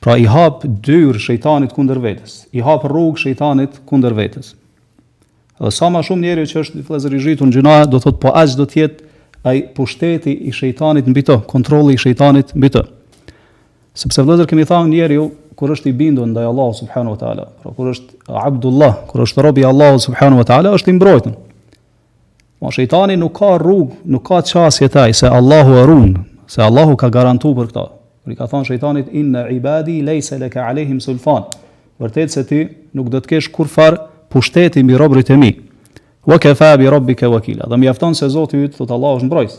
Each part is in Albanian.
Pra i hap dyer shejtanit kundër vetes, i hap rrugë shejtanit kundër vetes. Dhe sa më shumë njeriu që është vëllezër i zhytur në gjynahe, do thotë po aq do të jetë ai pushteti i shejtanit mbi të, kontrolli i shejtanit mbi të. Sepse vëllezër kemi thënë njeriu kur është i bindur ndaj Allahu subhanahu wa taala, pra kur është Abdullah, kur është robi i Allahu subhanahu wa taala, është i mbrojtun. Ma shejtani nuk ka rrugë, nuk ka qasje te ai, se Allahu e run, se Allahu ka garantu për këta. Kur i ka thonë shejtanit, inne ibadi lejse leke alejhim sultan. Vërtet se ti nuk do të kesh kurrfarë pushteti mbi robërit e mi. Wa kefa bi rabbike wakila. Dhe mjafton se zoti yt, thotë Allahu është mbrojtës.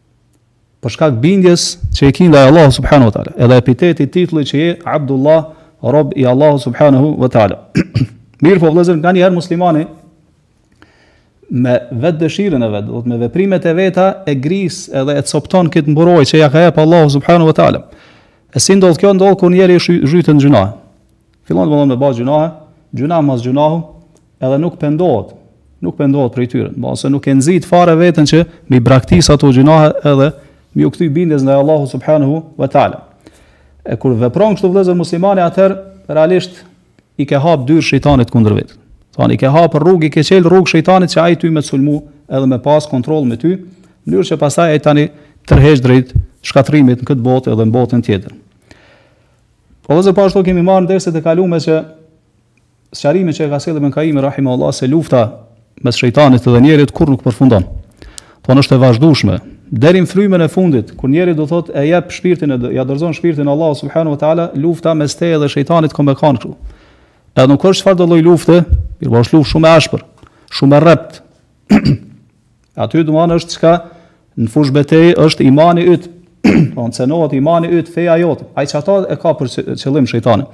Për shkak bindjes që e ki ndaj Allahu subhanahu wa taala, edhe epitetit, titullit që je Abdullah, rob i Allahu subhanahu wa taala. Mirëpo vëllezër, kanjëherë muslimani me vetëdëshirën e vet, domethënë me veprimet e veta e gris edhe e copton këtë mburojë që ja ka jep Allahu subhanahu wa taala. E si ndodh kjo ndodh kur njeri zhytet n'gjynahe. Fillon domethënë me bë gjynahe, gjynah mas gjynahu, edhe nuk pendohet, nuk pendohet prej tyre, domethënë nuk e nxit fare veten që me i braktis ato gjynahe edhe me iu kthy bindjes ndaj Allahu subhanahu wa taala. E kur vepron kështu vëllezër muslimani atëherë realisht i ke hap dyer shejtanit kundër vet. Domethonë i ke hap rrugë, i ke çel rrugë shejtanit që ai ty me sulmu edhe me pas kontroll mbi ty, në mënyrë që pastaj ai ty me t'tërheq drejt shkatërrimit në këtë botë edhe në botën tjetër. Po vëllezër po ashtu kemi marrë në derset e kalume që sqarimin që e ka sjellë Ibn Kajimi rahimehullah se lufta mes shejtanit dhe njerit kurrë nuk përfundon. Por është e vazhdushme. Deri n'frymën e fundit, kur njeri domethënë e jep shpirtin edhe, ja dorëzon shpirtin Allahut subhanahu wa ta'ala, lufta mes teje dhe shejtanit ka me kanë kështu. Edhe nuk është çfarëdo lloj lufte, mirëpo është luftë shumë e ashpër, shumë e rreptë. Aty domethonë është çka në fushëbetejë është imani yt. Domethonë po, cenohet imani yt, feja jote. Ai qata e ka për qëllim shejtani.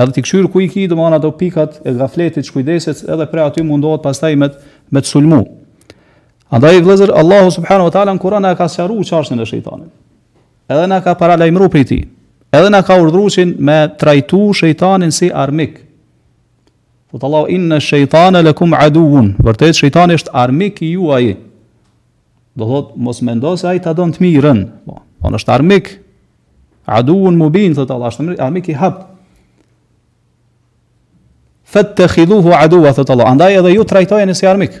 Edhe t'i kqyr ku i ki, domethonë ato pikat e gafletit, shkujdesjes edhe prej aty mundohet pastaj me me të sulmu. Andaj vëllezër Allahu subhanahu wa taala në Kur'an e ka sqaruar çështjen e shejtanit. Edhe na ka paralajmëruar prej tij. Edhe na ka urdhëruar me trajtu shejtanin si armik. Thot Allahu inna shejtana lakum aduun. Vërtet shejtani është armik i juaj. Do thotë mos mendo se ai ta don të mirën. Por është armik. Aduun mubin thot Allahu është armik i hapt. Fattakhiduhu aduwa thot Allahu. Andaj edhe ju trajtojeni si armik.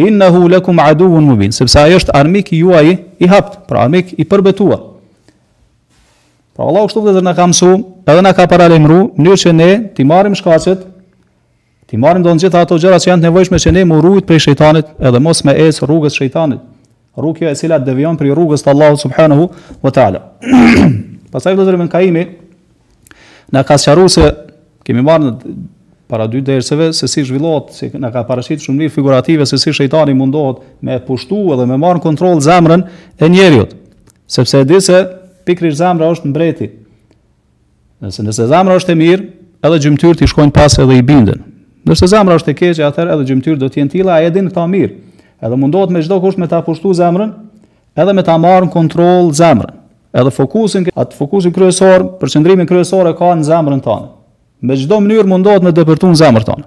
Innehu lekum aduwwun mubin, sepse ai është armik i juaj i hapt, pra armik i përbetuar. Pra Allahu kështu vëllezër na ka mësu, edhe na ka paralajmëru në mënyrë që ne t'i marrim shkaqet, t'i marrim domethonë gjitha ato gjëra që janë të nevojshme që ne me u rujt prej shejtanit, edhe mos me ecë rrugës shejtanit. Rruga e cila devijon prej rrugës të Allahut subhanahu wa taala. Pastaj vllazër Ibën Kaimi na ka sqaruar se kemi marrë para dy derseve se si zhvillohet, si na ka paraqit shumë mirë figurative se si shejtani mundohet me pushtu edhe me marrë n'kontroll zemrën e njeriut. Sepse e di se pikërisht zemra është mbreti. Nëse nëse zemra është e mirë, edhe gjymtyrët i shkojnë pas edhe i binden. Nëse zemra është e keqe, atëherë edhe gjymtyrët do të jenë tilla, ai e din këtë mirë. Edhe mundohet me çdo kusht me ta pushtu zemrën, edhe me ta marrë në kontroll zemrën. Edhe fokusin, at fokusin kryesor, përqendrimin kryesor e ka në zemrën tonë. Me çdo mënyrë mundohet me depërtu n'zemrën tonë.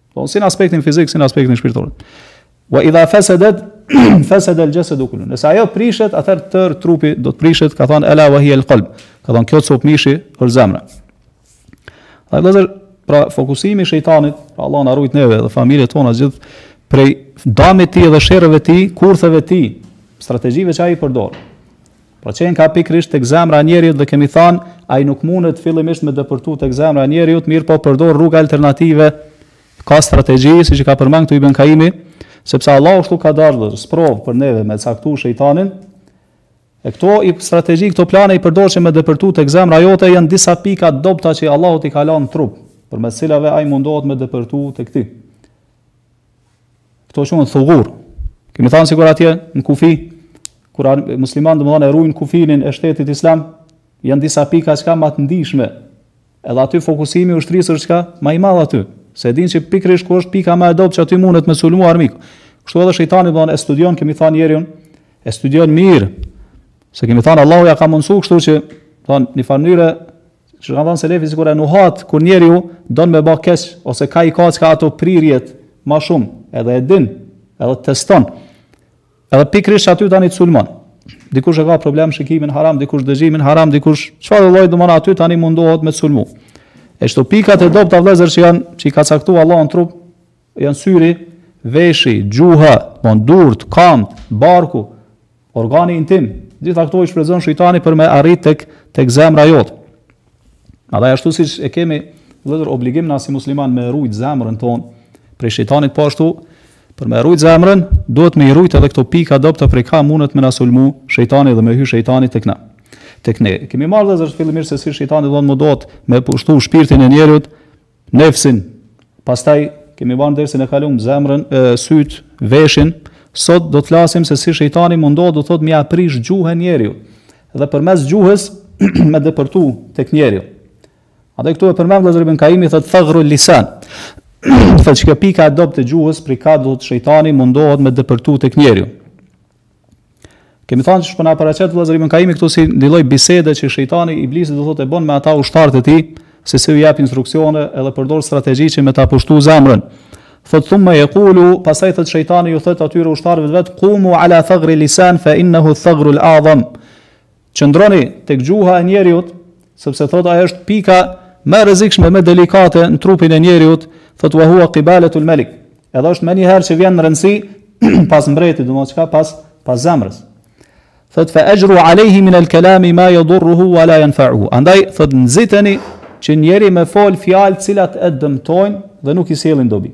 Po si në aspektin fizik, si në aspektin shpirtëror. Wa idha fasadat fasada al-jasadu kullu. Nëse ajo prishet, atëherë tër trupi do të prishet, ka thënë ala wa hiya al-qalb. Ka thënë kjo cop mishi është zemra. E vllazër pra fokusimi i shejtanit, pra Allahu na rujt neve dhe familjet tona gjithë prej dëmit të tij dhe sherreve të tij, kurtheve të tij, strategjive që ai përdor. Pra qenka pikërisht tek zemra e njeriut dhe kemi thënë, ai nuk mundet fillimisht me depërtu tek zemra e njeriut, mirëpo përdor rruga alternative, ka strategji, siç e ka përmend këtu Ibën Kaimi, sepse Allahu kështu ka dashur, sprovë për neve me e caktu shejtanin, E këto strategji, këto plane i përdor që me depërtu tek zemra jote janë disa pika të dobta që Allahu t'i ka lënë n'trup, përmes cilave ai mundohet me depërtu tek ti. Këto quhen thugur. Kemi thënë sikur atje në kufi, kur muslimanët domethënë e rujnë kufinin e shtetit islam, janë disa pika çka ma të ndishme. Edhe aty fokusimi i ushtrisë është çka ma i madhë aty. Se din që pikrisht ku është pika ma e dobët që aty mundet me sulmu armiku. Kështu edhe shejtani domethënë e studion, kemi thënë njeriun, e studion mirë. Se kemi thënë Allahu ja ka mundësu kështu që thënë në njëfarë mënyre Siç kanë thënë selefi sikur e nuhat kur njeriu don me ba keq ose ka i ka çka ato prirjet më shumë, edhe e din, edhe teston. Edhe pikërisht aty tani sulmon. Dikush e ka problem shikimin haram, dikush dëgjimin haram, dikush çfarë lloj domethënë aty tani mundohet me sulmu. E kështu pikat e dobta vëllezër që janë që i ka caktuar Allahu në trup, Janë syri, veshi, gjuha, domethënë durt, kamt, barku, organi intim. Gjitha këto i shfrytëzon shejtani për me arrit tek tek zemra jot. E ashtu siç e kemi vllazër obligim na si musliman me rujt zemrën tonë prej shejtanit po ashtu për me rujt zemrën duhet me i rujt edhe këto pika dobta prej ka mundet me na sulmu shejtani dhe me hy shejtani tek na tek ne. Kemi marrë vllazër fillimisht se si shejtani domethënë mundohet me pushtu shpirtin e njeriut, Nefsin, pastaj kemi ba n'dersin e kalum zemrën, e, syt, veshin, sot do të flasim se si shejtani mundohet do thotë me ia prish gjuhën njeriut. Dhe përmes gjuhës me depërtu tek njeriu. A dhe këtu e përmend vllazër ibn Kaimi thot thagru lisan. Thot që pika e dobët e gjuhës, prej ka do të thotë shejtani mundohet me depërtu tek njeriu. Kemi thënë që po na paraqet vëllazër Ibn Kaimi këtu si një lloj bisede që shejtani iblisi do thotë e bën me ata ushtarët e tij, se si u jep instruksione edhe përdor strategji që me ta pushtu zemrën. Thot thumma yaqulu, pastaj thot shejtani ju thot atyre ushtarëve të vet, qumu ala thagri lisan fa innahu thagru al-azam. Qëndroni tek gjuha e njeriut, sepse thotë ajo është pika më e rrezikshme më delikate në trupin e njeriut, thotë wa huwa qibalatul malik. Edhe është menjëherë që vjen në rëndësi pas mbretit, domethënë çka pas pas zemrës. Thotë fa ajru alayhi min al kalami ma yadurruhu wa la yanfa'uhu. Andaj thotë nxiteni që njeri me fol fjalë cilat e dëmtojnë dhe nuk i sjellin dobi.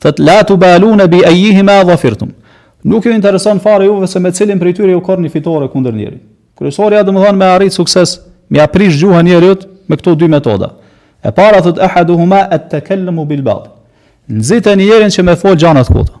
Thot la tubaluna bi ayyihima dhafirtum. Nuk ju intereson fare juve se me cilin prej tyre ju korrni fitore kundër njerit. Kryesorja domethanë me arrit sukses, me ja prish gjuhën njeriut me këto dy metoda. E para thot ahaduhuma at-takallamu bil batil. Nxiteni njerin që me fol gjana të kota.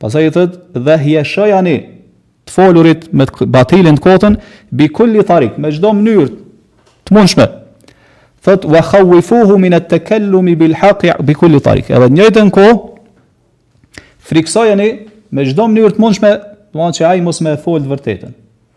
Pastaj i thot dhe hijeshojani të folurit me batilin të kotën bi kulli tarik me çdo mënyrë të mundshme. Thot wa khawifuhu min at-takallum bil haqq bi kulli tarik. Edhe në njëjtën kohë frikësojeni me çdo mënyrë të mundshme, domethënë që ai mos me fol të vërtetën.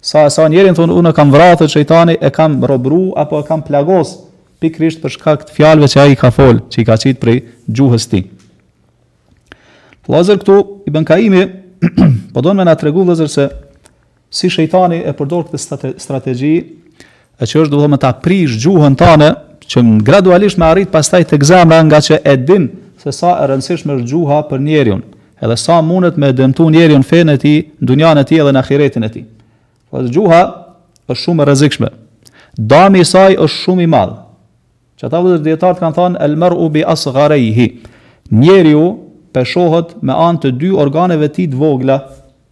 Sa e sa njerin thot unë kam vra thot shejtani e kam robëru apo e kam plagos pikërisht për shkak të fjalëve që ai i ka fol, që i ka qitë prej gjuhës tij. Vllazër këtu Ibn Kaimi po don me na tregu vllazër se si shejtani e përdor këtë strategji e që është duhet me ta prish gjuhën tane, që gradualisht me arrit pastaj tek zemra ngaqë e din se sa e rëndësishme është gjuha për njeriun, edhe sa mundet me dëmtu njeriun në fenë e tij, në dunjanë e tij edhe në ahiretin e tij. Po gjuha është shumë e rrezikshme. Dami i saj është shumë i madh. Qata vllazër dijetarët kanë thonë, el mer'u bi asgharejhi. Njeriu peshohet me anë të dy organeve të tij të vogla,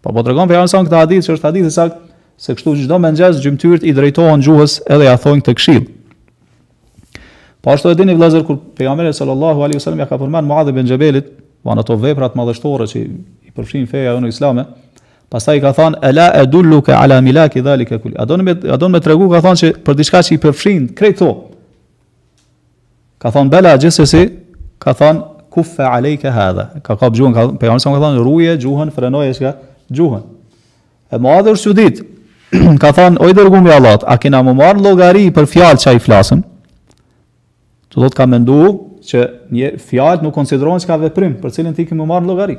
Po po tregon pejgamberi sa këtë hadith që është hadith i saktë, se kështu çdo mëngjes gjymtyrët i drejtohen gjuhës edhe ja thonë këtë këshillë. Po ashtu e dini vëllazër kur pejgamberi sallallahu alaihi wasallam ja ka përmend Muadh ibn Jabelit, domethënë ato veprat madhështore që i përfshin feja jonë islame, pastaj i ka thënë ela adulluka ala milaki dhalika kul. A don me a don me t'tregu ka thënë se për diçka që i përfshin krejt kto. Ka thon Bela gjithsesi, ka thon kuffe alejke hadha. Ka kap gjuhën, ka pejgamberi sa ka thon ruje gjuhën, frenoje çka gjuhën. E Muadhi është çudit. ka thon o i dërgumi i Allahut, a kena me u marr në llogari për fjalë që i flasim? Do të thotë ka mendu që fjalët nuk konsiderohen çka veprim, për cilën ti ke me u marr në llogari.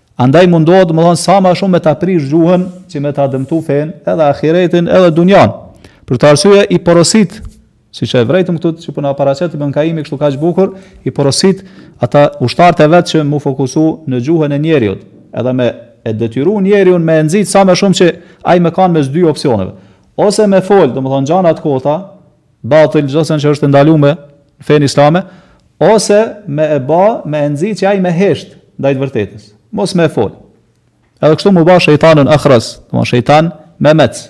Andaj mundohet domethënë sa ma shumë me ta prish gjuhën që me ta dëmtu fenë edhe ahiretin edhe dunjan. Për të arsye i porosit, siç e vrejtëm këtu që po na paraqet Ibn Kaimi kështu kaq bukur, i porosit ata ushtart e vet që m'u fokusu në gjuhën e njeriut edhe me e detyru njeriun me e nxit sa më shumë që ai me kanë mes dy opsioneve. Ose me fol, domethënë gjana të kota, batil, çdo sen që është e ndalume në fenë islame, ose me e ba, me e nxit që ai me hesht ndaj të vërtetës, mos me fol. Edhe kështu m'u ba shejtanun akhras, domethënë shejtan memec.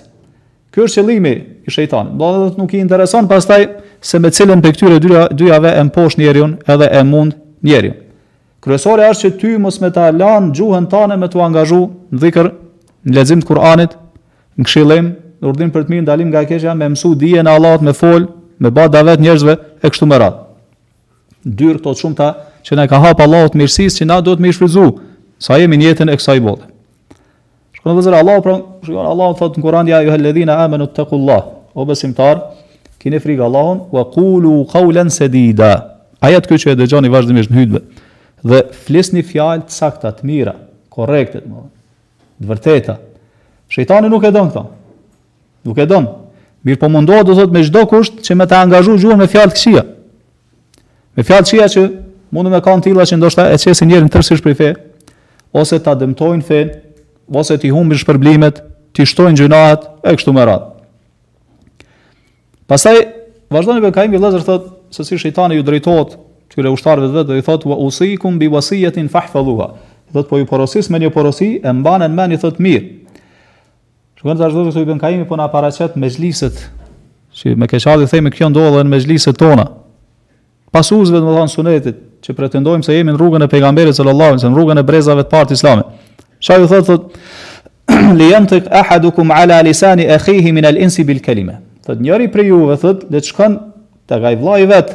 Ky është qëllimi i shejtanit. Do të thotë nuk i intereson pastaj se me cilën prej këtyre dyja dyjave e mposht njeriun edhe e mund njeriun. Kryesore është që ty mos me ta lanë gjuhën tane me t'u angazhu në dhikër, në lexim të Kur'anit, në këshillim, në urdhim për të mirë, ndalim nga e keqja, me mësu dijen e Allahut, me fol, me ba davet njerëzve e kështu me radhë. Dyrë këto të shumta që na ka hap Allahu të mirësisë që na duhet me i shfrytëzu sa jemi në jetën e kësaj bote. Shikoni vëllezër Allahu pra, shikoni Allahu thot në Kur'an ja ayyuhal ladhina amanu ittaqullah. O besimtar, kini frikë Allahun wa qulu qawlan sadida. Ajeti që e dëgjoni vazhdimisht në hutbë dhe flisni fjalë të sakta, të mira, korrekte, të mëdha. Të vërteta. Shejtani nuk e don këto. Nuk e don. Mirëpo mundohet do thot me çdo kusht që me ta angazhu gjuhën me fjalë të këqija. Me fjalë këqija që munden me kanë të tilla që ndoshta e qesin njerin tërësisht prej feje, ose ta dëmtojnë fenë, ose t'i humbin shpërblimet, t'i shtojnë gjynahet, e kështu me radhë. Pastaj, vazhdon Ibn Kaimi vëllezër thot, se si shejtani ju drejtohet këtyre ushtarëve të vet, dhe i thot, wa usikum bi wasijetin fahfadhuha, dhe po ju porosis me një porosi, e mbajeni men i thot mirë. Shikoni tash vëllezër këtu Ibn Kaimi po na paraqet mexhliset. Si me keqardhje themi kjo ndodh edhe në mexhliset tona. Pasuesve domethënë sunetit që pretendojmë se jemi në rrugën e pejgamberit sallallahu alajhi wasallam, rrugën e brezave të parë të islamit. Çfarë ju thotë thotë li yantik ahadukum ala lisani akhihi min al-insi bil kalima. Thotë njëri prej juve thotë le të shkon te ai vllai vet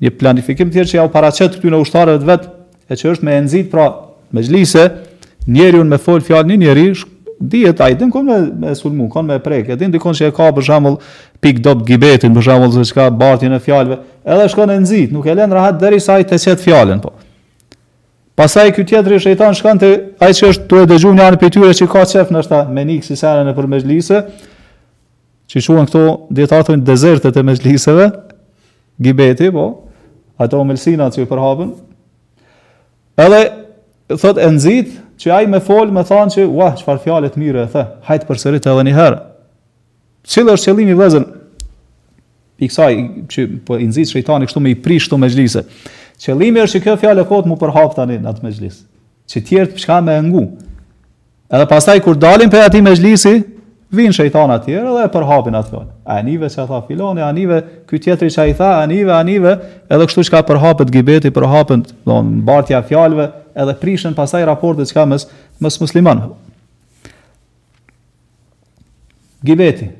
Një planifikim tjetër që jau paraqet këtyre ushtarëve të vet, e që është me e nxit pra mexhlise, njeriun me fol fjalë një njeri, dihet ai din kon me, me sulmu, kon me prek, e din dikon që e ka për shembull pikë të dobët gibetin, për shembull se ç'ka bartjen e fjalëve, edhe shkon e nxit, nuk e lën rahat derisa ai të qet fjalën po. Pastaj ky tjetri shejtan shkon te ai që është tu e dëgjuar njanin prej tyre që ka qef ndoshta me ni ksi sene nëpër mexhlise, që i quajn këto dijetarët thonë dezertet e mexhliseve, gibeti, po, ato ëmbëlsinat që i përhapin. Edhe thot e nxit që ai me fol me thanë që ua çfarë fjalë të mira e the, hajt përsërit edhe një herë. Cili është qëllimi vëllezër? I kësaj që po i nxit shejtani kështu me i prish këto mexhlise. Qëllimi është që kjo fjalë kot me u përhap tani në atë mexhlis. Që tjerët çka me e ngu. Edhe pastaj kur dalin prej atij mexhlisi, vin shejtana të tjerë dhe e përhapin atë fjalë. Anive se tha filani, anive ky tjetri çka i tha, anive, anive, edhe kështu çka përhapet gibeti, përhapet, domethënë bartja fjalëve, edhe prishen pastaj raportet çka mes mes muslimanëve. Gibeti,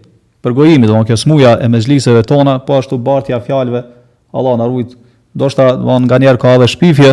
përgojimi, domethënë kjo smuja e mexhliseve tona, po ashtu bartja fjalëve, Allah na rujt. Domethënë nganjëherë ka edhe shpifje,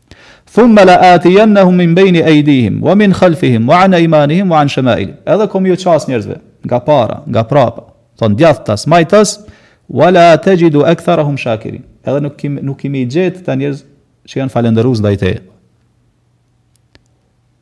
Thumma la atiyannahum min bayni aydihim wa min khalfihim wa an aymanihim wa an shama'ilihim. Edhe kom ju qas njerëzve, nga para, nga prapa, thon djathtas, majtas, wa la tajidu aktharahum shakirin. Edhe nuk kim, nuk ki me i gjet ata njerëz që janë falënderues ndaj teje.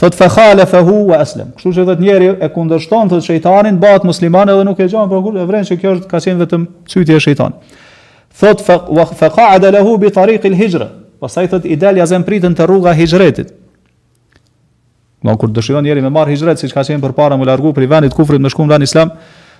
Thot fe khalefehu wa aslem. Kështu që thot njeri e kundërshton thot shejtanin, bëhet musliman edhe nuk e ngon por kur e vren që kjo është ka qenë vetëm çytje e shejtanit. Thot fe wa fe qa'ada lahu bi tariq al hijra. Pastaj thot i del ia zen pritën te rruga e hijretit. Ma kur dëshiron njeri me marr hijret siç ka qenë përpara mu largu prej vendit kufrit me shku n'vend islam,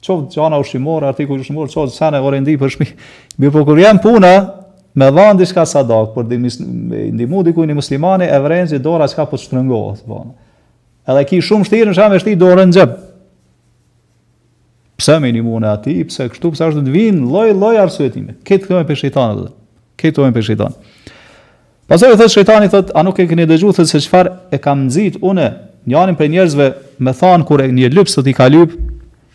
Qoftë gjana ushqimore, artikuj ushqimore, qoftë sene, orendi për shpi. Mirëpo kur vjen puna, me dhanë diçka sadaka, për ndihmu dikujt një muslimani, e vrenë që dora çka po shtrëngohet. Po. Edhe ki shumë shtirë me tha me e shti dorën në xhep. Pse me i ndihmu unë atij, pse kështu, pse ashtu të vinë, lloj lloj arsyetime. Këto jon prej shejtanit. Ketë këtojnë për shëjtanë. Pastaj i thotë shejtani thotë, a nuk e keni dëgju thotë se çfarë e kam nxit unë njërin prej njerëzve me thanë kur një lypës i ka lyp,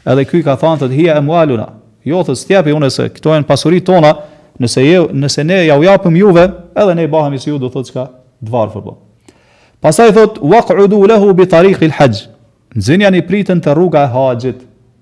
edhe ky ka thanë thotë hije emualuna, jo thotë s't'i japi unë se këto janë pasuritë tona, nëse, je, nëse ne jau japim juve, edhe ne bahemi si ju do thotë çka të varfër po. Pastaj thotë, waq'udu lehu bi tariq il haxh, nxenjani pritën te rruga e haxhit,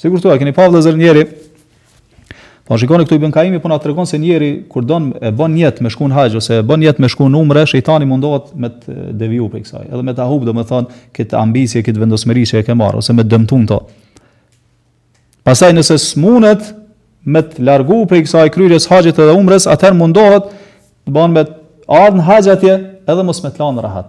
Sikur thua, keni pa vëllezër njeri. Po shikoni këtu Ibn Kaimi po na tregon se njeriu kur don e bën nijet me shku n'haxh ose e bën nijet me shku n'umre, shejtani mundohet me të devijuar prej kësaj. Edhe me ta hup, domethën, këtë ambicie, këtë vendosmëri që e ke marr ose me të dëmtuar to. Pastaj nëse s'munet me të largu prej kësaj kryerjes haxhit edhe umres, atëherë mundohet prapë me ardh në haxh atje edhe mos me të lanë rahat.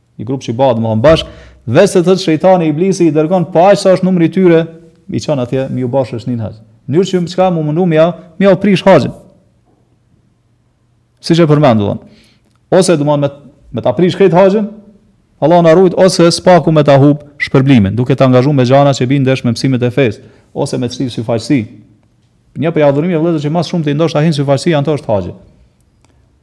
Një grup që bëhet më bashkë, veç se thotë shejtani iblisi i dërgon po po aq sa është numri i tyre, i çon atje me ju bashkë në haxh. Mënyrë që çka me mundu me ja, me ja prish haxhin. Siç e përmendën. Ose do me me ta prish këtë haxhin, Allah na rujt ose së paku me ta hup shpërblimin, duke të angazhuar me gjana që vijnë ndesh me mësimet e fesë ose me çfarë syfaqësie. Një prej adhurimeve vëllezër që më shumë të ndoshta hin syfaqësia në to është haxhi.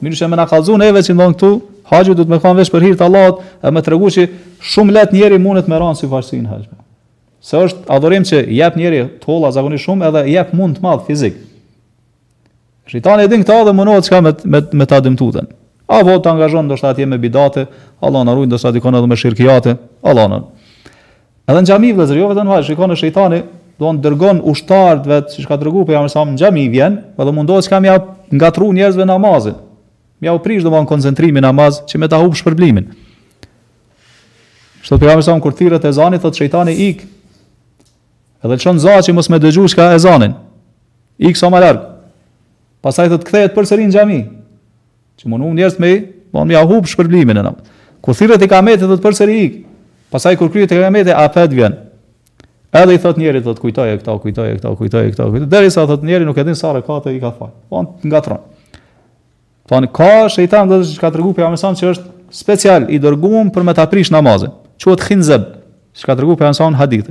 Mirë është me na kallxu neve siç thotë këtu, haxhi duhet me kanë veç për hir të Allahut, e me tregu që shumë lehtë njëri mundet me ra në syfaqsi në haxh. Se është adhurim që jep njëri të holla zakonisht shumë edhe jep mund të madh fizik. Shejtani e din këtë dhe mundohet çka me me me ta dëmtuten. Ai vet t'angazhon ndoshta atje me bidate, Allah na ruaj ndoshta dikon edhe me shirkiate, Allah na. Edhe në xhami vëllazër, jo vetëm në haxh, shikoni shejtani, domethanë dërgon ushtarët vet, siç ka treguar Pejgamberi se në xhami vjen, po mundohet çka me jau ngatrru njerëzve namazin. Me jau prish domethanë koncentrimin n'namaz që me ta humb shpërblimin. Kështu Pejgamberi se kur thirret ezani thot shejtani ik. Edhe çon za çi mos me dëgju ezanin. Ik sa më larg. Pastaj thot kthehet përsëri në xhami. Që mundu njerëzve, po me ja humb shpërblimin e nam. Kur thirret ikameti thotë përsëri ik. Pastaj kur kryhet ikameti apet vjen. Edhe i thot njerit thotë kujtojë këto, kujtojë këto, kujtojë këto, kujtojë. Deri sa thot njeri nuk e din sa rekate i ka fal. Po ngatron. Po ka shejtan thotë si ka tregu Pejgamberi që është special i dërguar për me ta prish namazin. Quhet khinzab. Si ka tregu Pejgamberi n'hadith.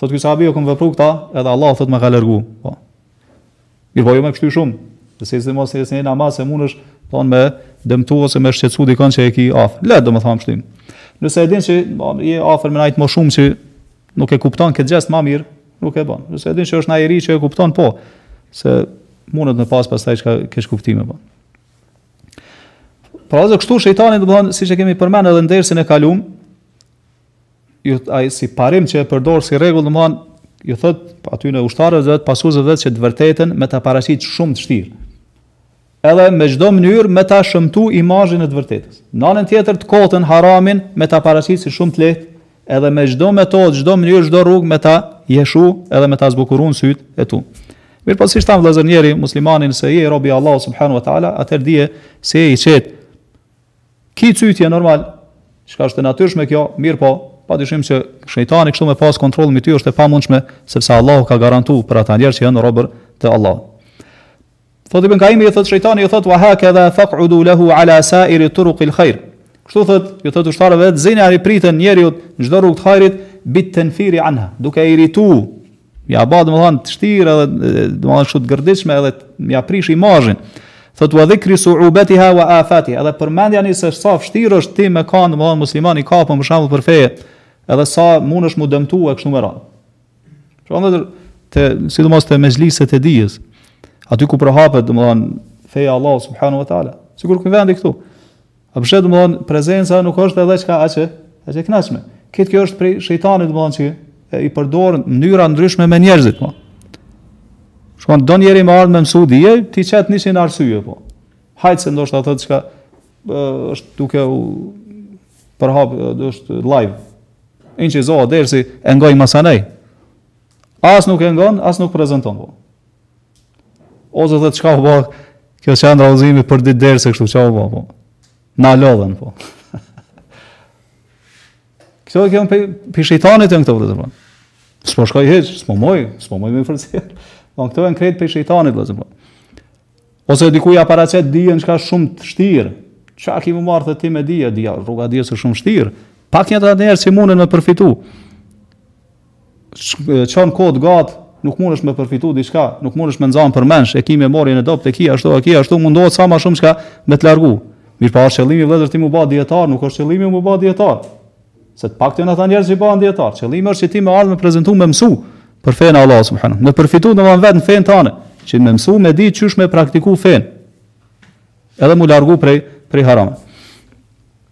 Thotë ky sahabi, unë kam vepru këta, edhe Allah thotë ma ka largu. Po. Mirëpo, jo me pshty shumë. Dhe se sidomos n'namaz e mundesh, domethanë me dëmtu ose me shqetsu dikon që e ki afër. Lehtë domethanë pshtyn. Nëse e din që po, je afër me naj të moshum që nuk e kupton këtë gjest ma mirë, nuk e bon. Nëse e din që është naj i ri që e kupton, po, se mundet me pas pastaj çka keqkuptime, po. Pra dhe kështu shejtani, domethanë, siç kemi përmend edhe në dersin e kalum, ju ai si parim që e përdor si rregull domthon ju thot po atyne ushtarëve t'vet pasuesve t'vet që të vërtetën me ta paraqit shumë të vështirë. Edhe me çdo mënyrë me ta shëmtu imazhin e të vërtetës. Në anën tjetër të kotën haramin me ta paraqit si shumë të lehtë, edhe me çdo metodë, çdo mënyrë, çdo rrugë me ta hijeshu edhe me ta zbukuru n'syt e tu. Mirëpo siç thamë vëllazër njëri muslimani nëse je robi i Allahut subhanahu wa taala, atë dije se i çet Ki çytje normal, çka është e natyrshme kjo, mirëpo padyshim që shejtani kështu me pas kontroll mbi ty është e pamundshme, sepse Allahu ka garantuar për ata njerëz që janë robër të Allahut. Thotë Ibn Kajimi ju thotë shejtani ju thotë wa hakadha faq'udu lahu ala sa'ir turuq al-khair. Kështu thotë, ju thotë ushtarëve, zinia pritën njeriut n'çdo rrugë të hajrit bit tanfiri anha, duke irritu Ja ba, domethanë, të shtirë edhe, domethanë, shumë të gërditshme edhe, ja prish imazhin. Thot, wa dhikri su'ubatiha, wa afatiha, edhe përmendja se sa vështirë është ti me kanë, domethanë, muslimani kap për shembull për feje, edhe sa mundesh mu dëmtu e kështu me radhë. Pra në të, sidomos te mexhliset e dijes, aty ku përhapet, domethanë, feja e Allahut, subhanahu wa ta'ala, sikur ky vendi këtu, A pse domethanë prezenca nuk është edhe çka aq aq e kënaqshme. Këtë kjo është prej shejtanit domethanë që i përdor mënyra të ndryshme me njerëzit po. Shkon don njëri me ardh me mësu dije, t'i qet njëqind arsye po. Hajt se ndoshta thotë çka është duke u përhap është live. Inçizohet dersi e ngoj masanej. As nuk e ngon, as nuk prezenton po. Ose thotë çka u ba, kjo qendra udhëzimi për ditë derse kështu, çka u ba, po. Na lodhën, po. Këto janë prej shejtanit janë këto vllezër, po. S'po shkoj hiç, s'po muj, s'po muj me fërësirë. Po këto janë krejt prej shejtanit, vllezër, po. Ose dikuja para që të dhijën qka shumë të shtirë, që a ki më marrë të ti me dhijë, dhijë, rruga dhijë së shumë shtirë, pak një të atëherë që mundën me përfitu. çon kohë t'gatë, nuk mundesh me përfitu diçka, nuk mundesh me nxan përmendsh, e ki memorien e dobët e ki ashtu, e ki ashtu mundohet sa më shumë çka me të largu. Mirëpo a është qëllimi vëllezër ti mu bë dijetar, nuk është qëllimi mu bë dijetar. Se të paktë janë ata njerëz që bëhen dijetar, qëllimi është që ti me ardh me prezentu me mësu për fenë e Allahut subhanahu. Me përfitu domethon vetë në fenë tane, që me mësu me ditë çysh me praktiku fenë. Edhe mu largu prej prej haramit.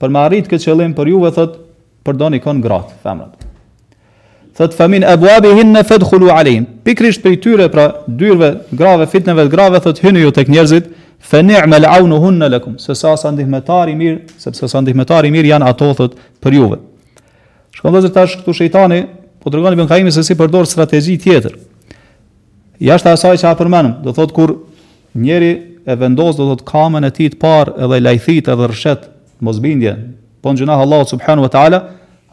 Për me arrit këtë qëllim për juve thot përdoni kon gratë, femrat. Thot famin abwabihin fadkhulu alehim. Pikrisht për tyre pra dyrve grave fitneve të grave thot hynju tek njerëzit fa ni'mal aunu hunna lakum. Se sa sa ndihmetar i mirë, sepse sa ndihmetar i mirë janë ato thot për juve. Shiko domethënë tash këtu shejtani po tregon ibn Kajimi se si përdor strategji tjetër. Jashtë asaj që e përmenëm, do thotë kur njeri e vendos do thotë kamën e tij të parë edhe lajthit edhe rrshet në mosbindje, po në gjunah Allahut subhanahu wa ta'ala,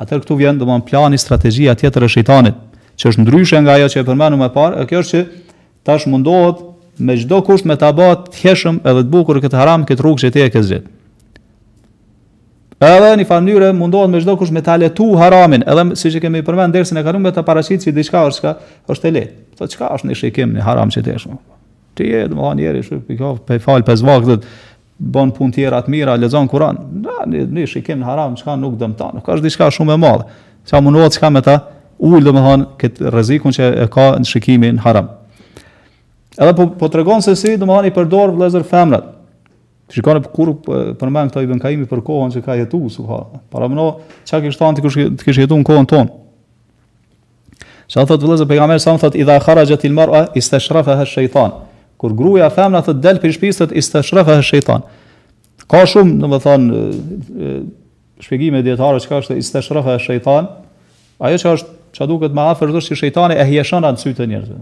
atër këtu vjen domon plani strategjia tjetër e shejtanit, që është ndryshe nga ajo që e përmenëm më parë, e kjo është që tash mundohet me çdo kusht me ta ba të hijshëm edhe të bukur këtë haram këtë rrugë që ti e ke zgjedh. Edhe njëfarë mënyre mundohet me çdo kusht me ta lehtu haramin, edhe siç e kemi përmend dersin e kaluar me ta paraqit si diçka është çka është e lehtë. Po çka është një shikim në haram që desh. Ti je domthon njeri shyqyr që pe fal pesë vaktet bën punë tjera të mira, lexon Kur'an. Na një shikim në haram çka nuk dëmton, nuk është diçka shumë e madhe. Sa mundohet çka me ta ul domthon kët rrezikun që e ka në shikimin haram. Edhe po po tregon se si domthon i përdor vëllezër femrat. Shikoni kur përmend këto Ibn Kajimi për kohën që ka jetuar subhanallahu. Paramëno çka kish thënë ai të kish jetuar në kohën tonë. Se thot vëllazën pejgamberi se thot idha kharajat al mar'a istashrafaha ash-shaytan. Kur gruaja femra thot del prej shtëpisë thot istashrafaha ash-shaytan. Ka shumë, domethënë, shpjegime dietare çka është istashrafaha ash-shaytan. Ajo që është çka duket më afër është që shejtani e hjeshon atë n'sytë njerëzve.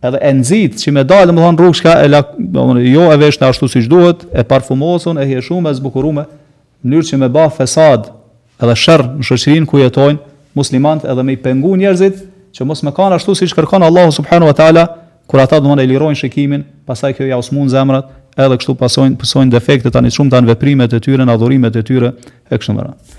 edhe e nxit që me dalë, domethënë rrugësh ka e lakuriq, domethënë jo e veshun ashtu siç duhet, e parfumosun, e hjeshume, e zbukurume, në mënyrë që me ba fesad edhe shërr në shoqërinë ku jetojnë muslimanët edhe me i pengu njerëzit që mos me kanë ashtu siç kërkon Allahu subhanahu wa taala kur ata domethënë e lirojnë shikimin, pastaj kjo jau smun zemrat, edhe kështu pasojnë pësojnë defekte tani shumë tani veprimet e tyre, adhurimet e tyre e kështu me radhë.